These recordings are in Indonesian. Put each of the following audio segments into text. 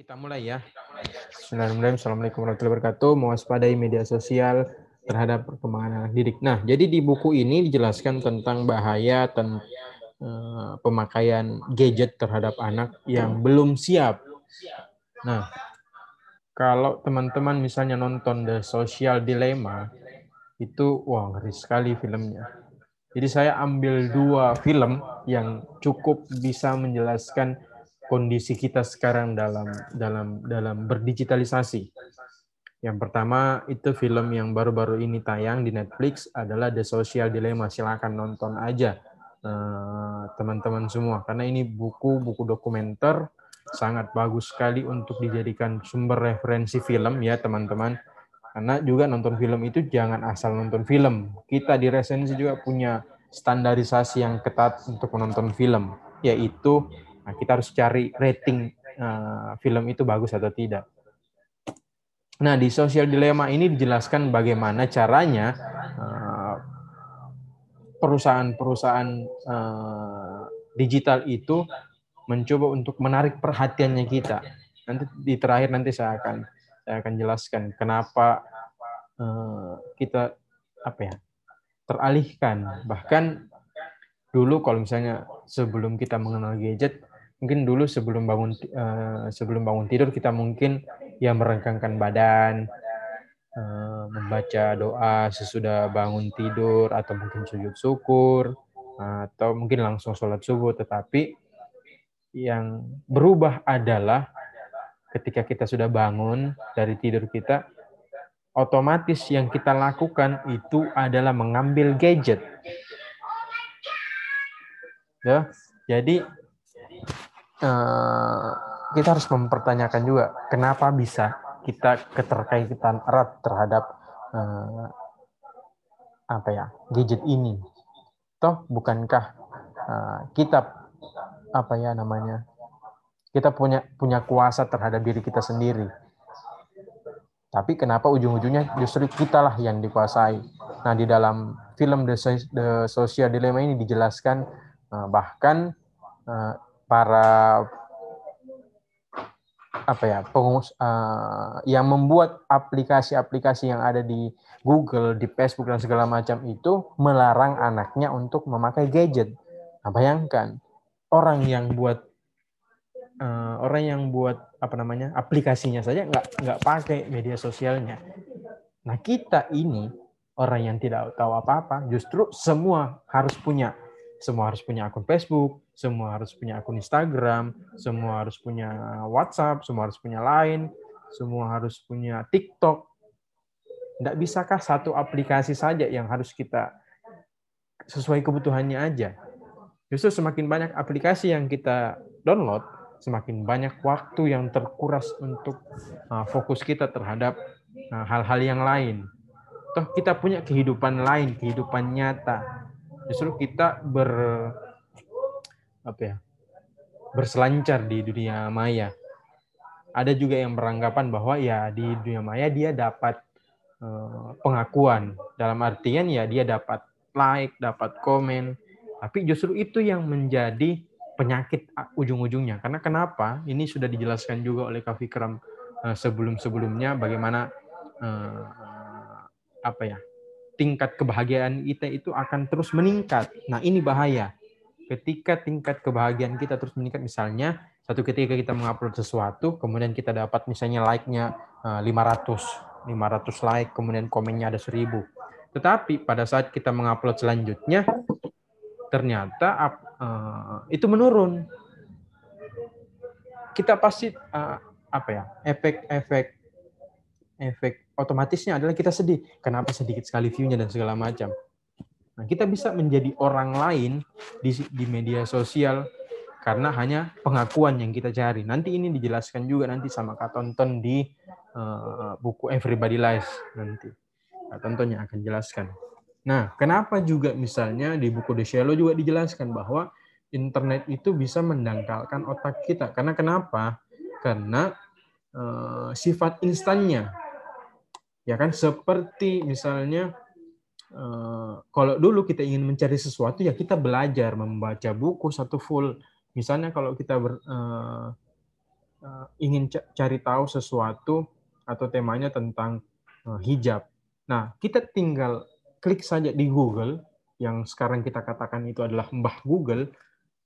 Kita mulai ya. Bismillahirrahmanirrahim. Assalamualaikum warahmatullahi wabarakatuh. Mewaspadai media sosial terhadap perkembangan anak didik. Nah, jadi di buku ini dijelaskan tentang bahaya tentang uh, pemakaian gadget terhadap anak yang belum siap. Nah, kalau teman-teman misalnya nonton The Social Dilemma, itu wah ngeri sekali filmnya. Jadi saya ambil dua film yang cukup bisa menjelaskan kondisi kita sekarang dalam dalam dalam berdigitalisasi. Yang pertama itu film yang baru-baru ini tayang di Netflix adalah The Social Dilemma. Silakan nonton aja eh, teman-teman semua karena ini buku-buku dokumenter sangat bagus sekali untuk dijadikan sumber referensi film ya teman-teman karena juga nonton film itu jangan asal nonton film. Kita di resensi juga punya standarisasi yang ketat untuk menonton film, yaitu nah kita harus cari rating uh, film itu bagus atau tidak. Nah, di Social Dilemma ini dijelaskan bagaimana caranya uh, perusahaan-perusahaan uh, digital itu mencoba untuk menarik perhatiannya kita. Nanti di terakhir nanti saya akan saya akan jelaskan kenapa uh, kita apa ya teralihkan. Bahkan dulu kalau misalnya sebelum kita mengenal gadget, mungkin dulu sebelum bangun uh, sebelum bangun tidur kita mungkin ya merengkangkan badan, uh, membaca doa sesudah bangun tidur atau mungkin sujud syukur atau mungkin langsung sholat subuh. Tetapi yang berubah adalah ketika kita sudah bangun dari tidur kita, otomatis yang kita lakukan itu adalah mengambil gadget. Ya, jadi uh, kita harus mempertanyakan juga kenapa bisa kita keterkaitan erat terhadap uh, apa ya gadget ini. Toh bukankah uh, kita apa ya namanya kita punya punya kuasa terhadap diri kita sendiri. Tapi kenapa ujung-ujungnya justru kita lah yang dikuasai. Nah, di dalam film The, Social Dilemma ini dijelaskan eh, bahkan eh, para apa ya pengus uh, yang membuat aplikasi-aplikasi yang ada di Google, di Facebook dan segala macam itu melarang anaknya untuk memakai gadget. Nah, bayangkan orang yang buat uh, orang yang buat apa namanya aplikasinya saja nggak nggak pakai media sosialnya. Nah kita ini orang yang tidak tahu apa-apa justru semua harus punya semua harus punya akun Facebook, semua harus punya akun Instagram, semua harus punya WhatsApp, semua harus punya Line, semua harus punya TikTok. Tidak bisakah satu aplikasi saja yang harus kita sesuai kebutuhannya aja? Justru semakin banyak aplikasi yang kita download, semakin banyak waktu yang terkuras untuk uh, fokus kita terhadap uh, hal-hal yang lain. Toh kita punya kehidupan lain, kehidupan nyata. Justru kita ber apa ya? berselancar di dunia maya. Ada juga yang beranggapan bahwa ya di dunia maya dia dapat uh, pengakuan. Dalam artian ya dia dapat like, dapat komen. Tapi justru itu yang menjadi penyakit ujung-ujungnya. Karena kenapa? Ini sudah dijelaskan juga oleh Kak uh, sebelum-sebelumnya bagaimana uh, apa ya tingkat kebahagiaan kita itu akan terus meningkat. Nah ini bahaya. Ketika tingkat kebahagiaan kita terus meningkat, misalnya satu ketika kita mengupload sesuatu, kemudian kita dapat misalnya like-nya 500, 500 like, kemudian komennya ada 1000. Tetapi pada saat kita mengupload selanjutnya, ternyata uh, itu menurun. Kita pasti uh, apa ya efek-efek efek otomatisnya adalah kita sedih. Kenapa sedikit sekali view-nya dan segala macam. Nah, kita bisa menjadi orang lain di, di media sosial karena hanya pengakuan yang kita cari. Nanti ini dijelaskan juga nanti sama Kak Tonton di uh, buku Everybody Lies nanti. Kak Tonton yang akan jelaskan. Nah, kenapa juga misalnya di buku The Shallow juga dijelaskan bahwa internet itu bisa mendangkalkan otak kita. Karena kenapa? Karena uh, sifat instannya. Ya kan seperti misalnya uh, kalau dulu kita ingin mencari sesuatu ya kita belajar membaca buku satu full. Misalnya kalau kita ber, uh, uh, ingin cari tahu sesuatu atau temanya tentang uh, hijab. Nah, kita tinggal klik saja di Google yang sekarang kita katakan itu adalah Mbah Google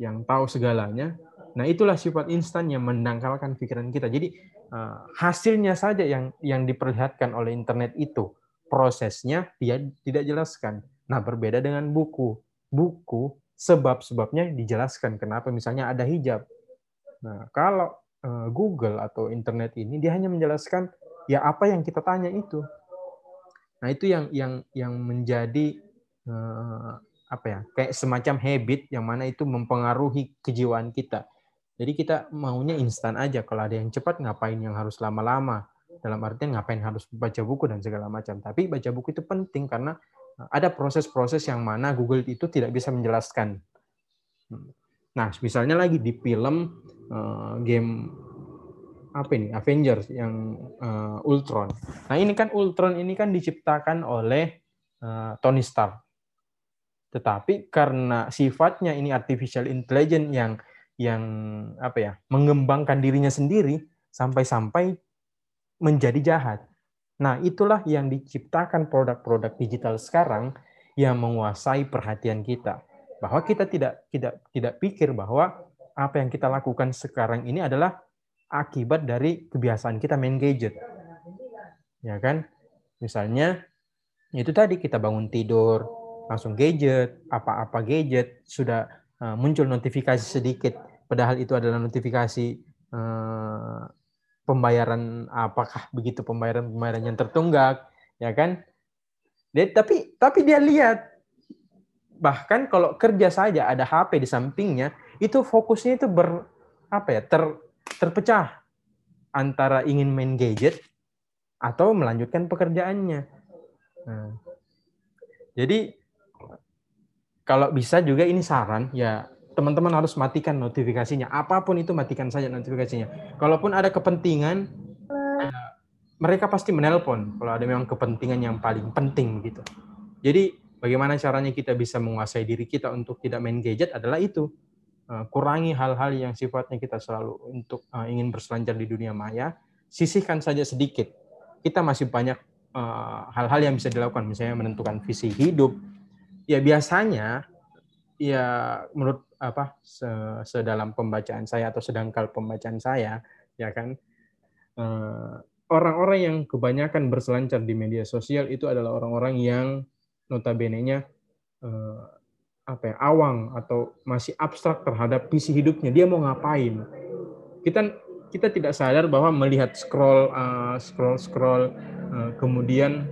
yang tahu segalanya. Nah, itulah sifat instan yang mendangkalkan pikiran kita. Jadi, uh, hasilnya saja yang yang diperlihatkan oleh internet itu, prosesnya dia tidak jelaskan. Nah, berbeda dengan buku. Buku sebab-sebabnya dijelaskan kenapa misalnya ada hijab. Nah, kalau uh, Google atau internet ini dia hanya menjelaskan ya apa yang kita tanya itu. Nah, itu yang yang yang menjadi uh, apa ya? kayak semacam habit yang mana itu mempengaruhi kejiwaan kita. Jadi kita maunya instan aja. Kalau ada yang cepat ngapain yang harus lama-lama? Dalam artian ngapain harus baca buku dan segala macam. Tapi baca buku itu penting karena ada proses-proses yang mana Google itu tidak bisa menjelaskan. Nah, misalnya lagi di film uh, game apa ini Avengers yang uh, Ultron. Nah, ini kan Ultron ini kan diciptakan oleh uh, Tony Stark. Tetapi karena sifatnya ini artificial intelligence yang yang apa ya mengembangkan dirinya sendiri sampai-sampai menjadi jahat. Nah, itulah yang diciptakan produk-produk digital sekarang yang menguasai perhatian kita. Bahwa kita tidak tidak tidak pikir bahwa apa yang kita lakukan sekarang ini adalah akibat dari kebiasaan kita main gadget. Ya kan? Misalnya itu tadi kita bangun tidur langsung gadget, apa-apa gadget sudah eh, muncul notifikasi sedikit padahal itu adalah notifikasi eh, pembayaran apakah begitu pembayaran pembayaran yang tertunggak ya kan? Dia, tapi tapi dia lihat bahkan kalau kerja saja ada HP di sampingnya itu fokusnya itu ber apa ya ter terpecah antara ingin main gadget atau melanjutkan pekerjaannya. Nah, jadi kalau bisa juga ini saran ya teman-teman harus matikan notifikasinya. Apa pun itu matikan saja notifikasinya. Kalaupun ada kepentingan, ya, mereka pasti menelpon kalau ada memang kepentingan yang paling penting gitu. Jadi bagaimana caranya kita bisa menguasai diri kita untuk tidak main gadget adalah itu. Eh, kurangi hal-hal yang sifatnya kita selalu untuk uh, ingin berselancar di dunia maya, sisihkan saja sedikit. Kita masih banyak eh, hal-hal yang bisa dilakukan, misalnya menentukan visi hidup. Ya biasanya ya menurut apa sedalam pembacaan saya atau sedangkal pembacaan saya ya kan? Eh, orang-orang yang kebanyakan berselancar di media sosial itu adalah orang-orang yang notabene-nya uh, apa ya awang atau masih abstrak terhadap visi hidupnya. Dia mau ngapain? Kita kita tidak sadar bahwa melihat scroll uh, scroll scroll uh, kemudian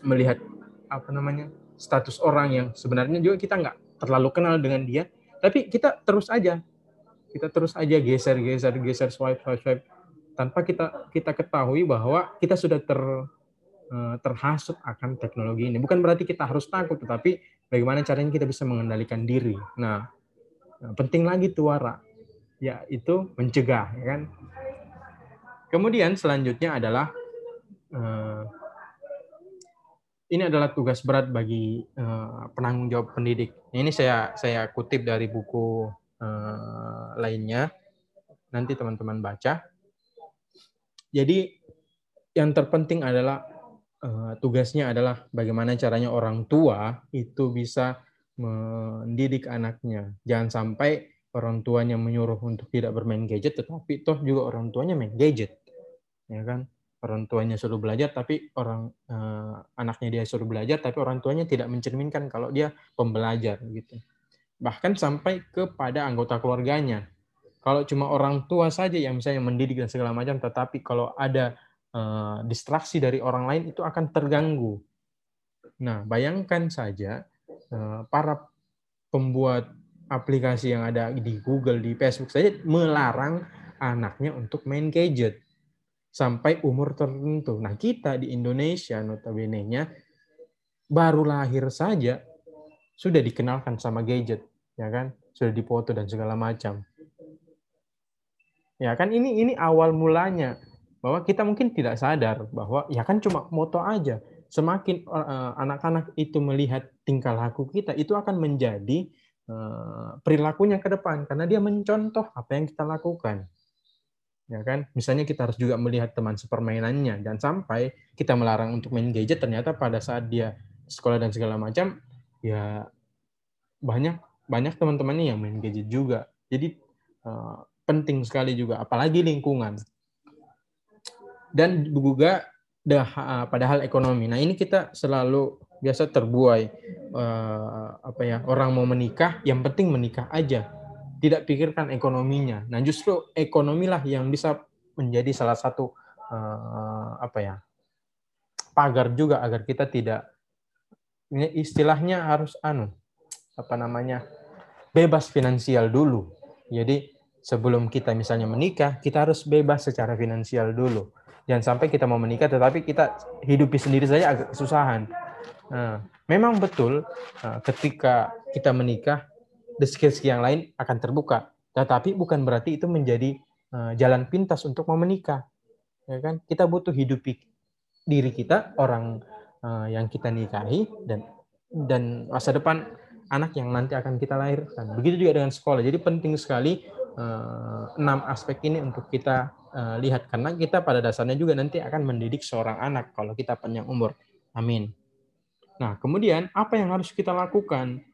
melihat apa namanya status orang yang sebenarnya juga kita nggak terlalu kenal dengan dia tapi kita terus aja, kita terus aja geser, geser, geser, swipe, swipe, swipe, tanpa kita kita ketahui bahwa kita sudah ter eh, terhasut akan teknologi ini. Bukan berarti kita harus takut, tetapi bagaimana caranya kita bisa mengendalikan diri. Nah, penting lagi tuara, yaitu mencegah, ya kan? Kemudian selanjutnya adalah eh, ini adalah tugas berat bagi uh, penanggung jawab pendidik. Ini saya saya kutip dari buku uh, lainnya. Nanti teman-teman baca. Jadi yang terpenting adalah uh, tugasnya adalah bagaimana caranya orang tua itu bisa mendidik anaknya. Jangan sampai orang tuanya menyuruh untuk tidak bermain gadget, tetapi toh juga orang tuanya main gadget, ya kan? Orang tuanya suruh belajar tapi orang eh, anaknya dia suruh belajar tapi orang tuanya tidak mencerminkan kalau dia pembelajar gitu. Bahkan sampai kepada anggota keluarganya. Kalau cuma orang tua saja yang misalnya mendidik dan segala macam tetapi kalau ada eh, distraksi dari orang lain itu akan terganggu. Nah bayangkan saja eh, para pembuat aplikasi yang ada di Google di Facebook saja melarang anaknya untuk main gadget sampai umur tertentu. Nah, kita di Indonesia notabene-nya baru lahir saja sudah dikenalkan sama gadget, ya kan? Sudah dipoto dan segala macam. Ya kan ini ini awal mulanya bahwa kita mungkin tidak sadar bahwa ya kan cuma moto aja. Semakin uh, anak-anak itu melihat tingkah laku kita, itu akan menjadi uh, perilakunya ke depan karena dia mencontoh apa yang kita lakukan. Ya kan? Misalnya kita harus juga melihat teman sepermainannya dan sampai kita melarang untuk main gadget ternyata pada saat dia sekolah dan segala macam ya banyak banyak teman-temannya yang main gadget juga. Jadi uh, penting sekali juga apalagi lingkungan. Dan juga dah, uh, padahal ekonomi. Nah, ini kita selalu biasa terbuai uh, apa ya, orang mau menikah yang penting menikah aja tidak pikirkan ekonominya. Nah, justru ekonomilah yang bisa menjadi salah satu uh, apa ya pagar juga agar kita tidak ini istilahnya harus anu apa namanya bebas finansial dulu. Jadi sebelum kita misalnya menikah, kita harus bebas secara finansial dulu. Jangan sampai kita mau menikah tetapi kita hidupi sendiri saja agak kesusahan. Nah, memang betul eh, ketika kita menikah skill-skill yang lain akan terbuka. Tetapi bukan berarti itu menjadi uh, jalan pintas untuk mau menikah. Ya kan? Kita butuh hidupi diri kita, orang uh, yang kita nikahi dan dan masa depan anak yang nanti akan kita lahirkan. Begitu juga dengan sekolah. Jadi penting sekali uh, enam aspek ini untuk kita lihat karena kita pada dasarnya juga nanti akan mendidik seorang anak kalau kita panjang umur. Amin. Nah, kemudian apa yang harus kita lakukan?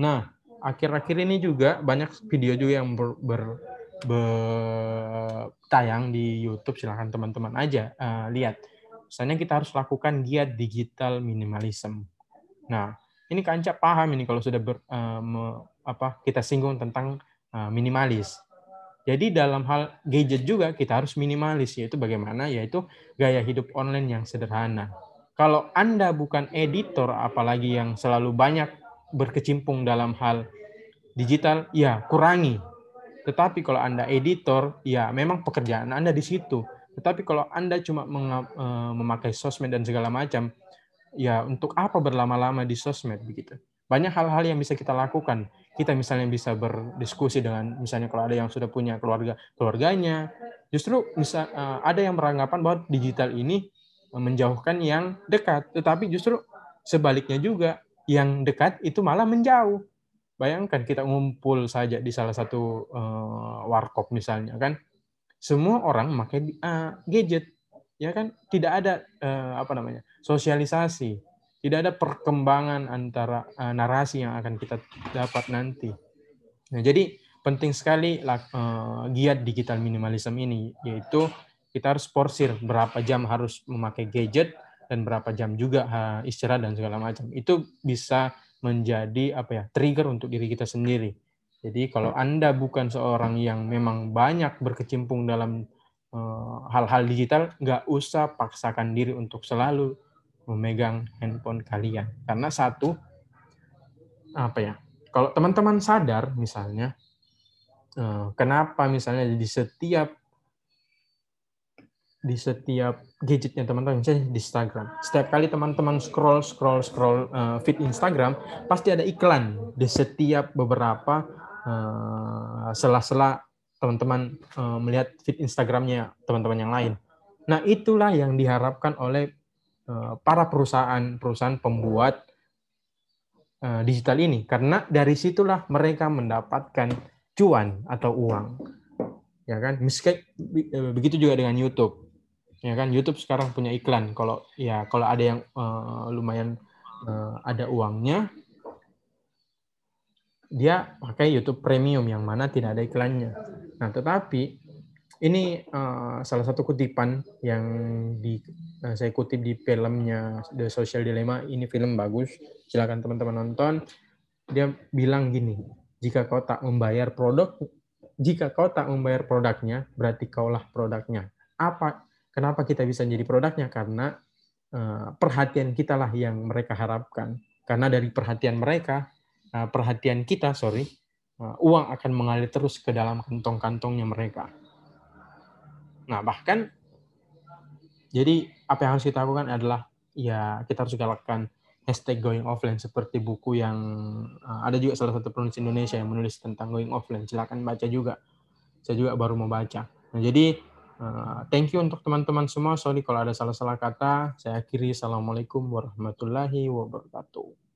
Nah, akhir-akhir ini juga banyak video juga yang ber, ber, ber tayang di YouTube silahkan teman-teman aja uh, lihat. Misalnya kita harus lakukan giat digital minimalism. Nah, ini kanca paham ini kalau sudah ber, uh, me, apa kita singgung tentang uh, minimalis. Jadi dalam hal gadget juga kita harus minimalis yaitu bagaimana yaitu gaya hidup online yang sederhana. Kalau Anda bukan editor apalagi yang selalu banyak berkecimpung dalam hal digital, ya kurangi. Tetapi kalau Anda editor, ya memang pekerjaan Anda di situ. Tetapi kalau Anda cuma e, memakai sosmed dan segala macam, ya untuk apa berlama-lama di sosmed begitu? Banyak hal-hal yang bisa kita lakukan. Kita misalnya bisa berdiskusi dengan misalnya kalau ada yang sudah punya keluarga keluarganya, justru bisa e, ada yang beranggapan bahwa digital ini menjauhkan yang dekat, tetapi justru sebaliknya juga yang dekat itu malah menjauh. Bayangkan kita ngumpul saja di salah satu uh, warkop misalnya kan, semua orang memakai uh, gadget, ya kan? Tidak ada uh, apa namanya sosialisasi, tidak ada perkembangan antara uh, narasi yang akan kita dapat nanti. Nah, jadi penting sekali uh, giat digital minimalism ini, yaitu kita harus porsir berapa jam harus memakai gadget dan berapa jam juga istirahat dan segala macam. Itu bisa menjadi apa ya trigger untuk diri kita sendiri. Jadi kalau Anda bukan seorang yang memang banyak berkecimpung dalam eh, hal-hal uh, digital, nggak usah paksakan diri untuk selalu memegang handphone kalian. Karena satu, apa ya, kalau teman-teman sadar misalnya, uh, kenapa misalnya di setiap di setiap gadgetnya teman-teman, misalnya di Instagram. Setiap kali teman-teman scroll, scroll, scroll uh, feed Instagram, pasti ada iklan di setiap beberapa uh, sela-sela teman-teman uh, melihat feed Instagramnya teman-teman yang lain. Nah, itulah yang diharapkan oleh uh, para perusahaan-perusahaan pembuat uh, digital ini, karena dari situlah mereka mendapatkan cuan atau uang ya kan misalnya begitu juga dengan YouTube ya kan YouTube sekarang punya iklan. Kalau ya kalau ada yang uh, lumayan uh, ada uangnya dia pakai YouTube Premium yang mana tidak ada iklannya. Nah tetapi ini uh, salah satu kutipan yang di uh, saya kutip di filmnya The Social Dilemma. Ini film bagus silakan teman-teman nonton. Dia bilang gini jika kau tak membayar produk jika kau tak membayar produknya berarti kaulah produknya. Apa Kenapa kita bisa jadi produknya? Karena uh, perhatian kita lah yang mereka harapkan. Karena dari perhatian mereka, uh, perhatian kita, sorry, uh, uang akan mengalir terus ke dalam kantong-kantongnya mereka. Nah, bahkan jadi apa yang harus kita lakukan adalah ya kita harus galakkan hashtag going offline seperti buku yang ada juga salah satu penulis Indonesia yang menulis tentang going offline. Silakan baca juga. Saya juga baru mau baca. Nah, jadi Uh, thank you untuk teman-teman semua. Sorry kalau ada salah-salah kata. Saya akhiri. Assalamualaikum warahmatullahi wabarakatuh.